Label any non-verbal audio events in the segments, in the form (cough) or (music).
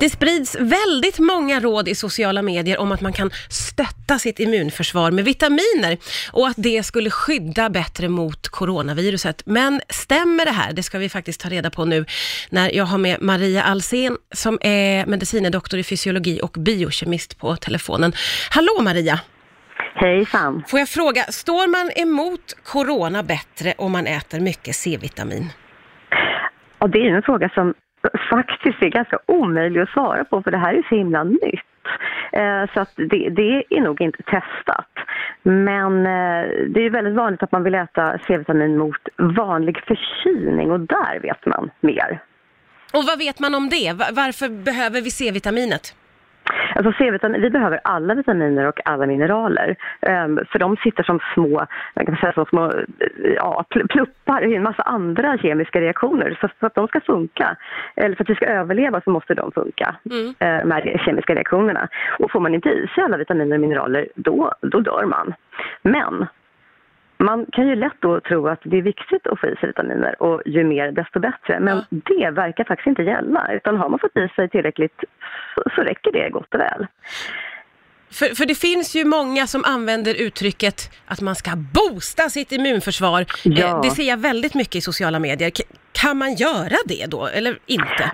Det sprids väldigt många råd i sociala medier om att man kan stötta sitt immunförsvar med vitaminer och att det skulle skydda bättre mot coronaviruset. Men stämmer det här? Det ska vi faktiskt ta reda på nu när jag har med Maria Alsen som är medicinedoktor i fysiologi och biokemist på telefonen. Hallå Maria! Hejsan! Får jag fråga, står man emot corona bättre om man äter mycket C-vitamin? Och det är en fråga som faktiskt är ganska omöjlig att svara på för det här är så himla nytt. Eh, så att det, det är nog inte testat. Men eh, det är väldigt vanligt att man vill äta C-vitamin mot vanlig förkylning och där vet man mer. Och vad vet man om det? Varför behöver vi C-vitaminet? Alltså C-vitamin, vi behöver alla vitaminer och alla mineraler. Ehm, för de sitter som små, man kan säga som små eh, ja, pl- pluppar i en massa andra kemiska reaktioner. Så för att de ska funka, eller för att vi ska överleva så måste de funka, Mm. eh, de här kemiska reaktionerna. Och får man inte i sig alla vitaminer och mineraler, då, då dör man. Men man kan ju lätt då tro att det är viktigt att få i sig vitaminer och ju mer desto bättre. Men Ja. det verkar faktiskt inte gälla. Utan har man fått i sig tillräckligt så, räcker det gott och väl. För, för det finns ju många som använder uttrycket att man ska boosta sitt immunförsvar. Ja. Eh, det ser jag väldigt mycket i sociala medier. Kan man göra det då, eller inte?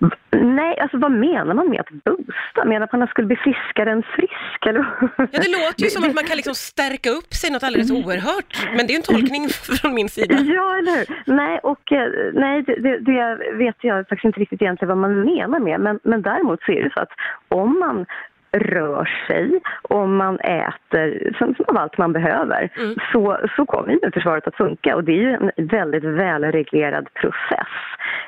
Nej, alltså vad menar man med att boosta? Menar man att man skulle bli friskare än frisk? Eller? Ja, det låter ju som att man kan liksom stärka upp sig något alldeles oerhört. Men det är en tolkning (laughs) från min sida. Ja, eller hur? Nej, och, eh, nej det, det, det vet jag faktiskt inte riktigt egentligen vad man menar med. Men, men däremot så är det så att om man rör sig, om man äter som, som av allt man behöver, Mm. så, så kommer immunförsvaret att funka. Och det är ju en väldigt välreglerad process.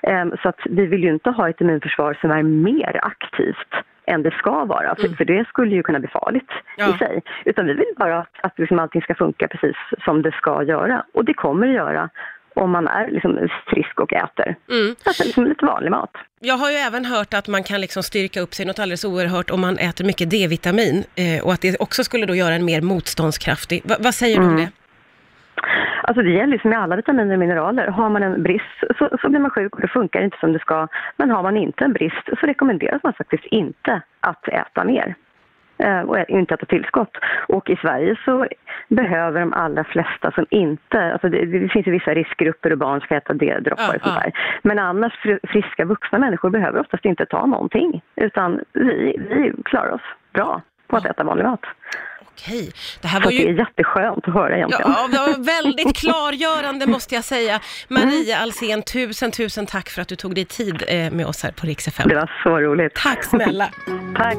Ehm, så att vi vill ju inte ha ett immunförsvar som är mer aktivt än det ska vara, för, Mm. för det skulle ju kunna bli farligt Ja. i sig. Utan vi vill bara att, att liksom allting ska funka precis som det ska göra. Och det kommer att göra om man är liksom frisk och äter. Mm. Alltså liksom lite vanlig mat. Jag har ju även hört att man kan liksom styrka upp sig något alldeles oerhört om man äter mycket D-vitamin eh, och att det också skulle då göra en mer motståndskraftig. Va, vad säger du om Mm. det? Alltså det gäller liksom med alla vitaminer och mineraler. Har man en brist så, så blir man sjuk och det funkar inte som det ska. Men har man inte en brist så rekommenderas man faktiskt inte att äta mer. Eh, och inte äta tillskott. Och i Sverige så behöver de allra flesta som inte, alltså det, det finns ju vissa riskgrupper och barn ska äta D-droppar Ja, och sånt ja. där. Men annars fri- friska vuxna människor behöver oftast inte ta någonting. Utan vi, vi klarar oss bra på att äta vanlig mat. Okej, det här var att det är ju... jätteskönt att höra egentligen. Ja, det var väldigt (laughs) klargörande måste jag säga. Maria Alsen, tusen, tusen tack för att du tog dig tid eh, med oss här på Rix FM. Det var så roligt. Tack snälla. (laughs) Tack.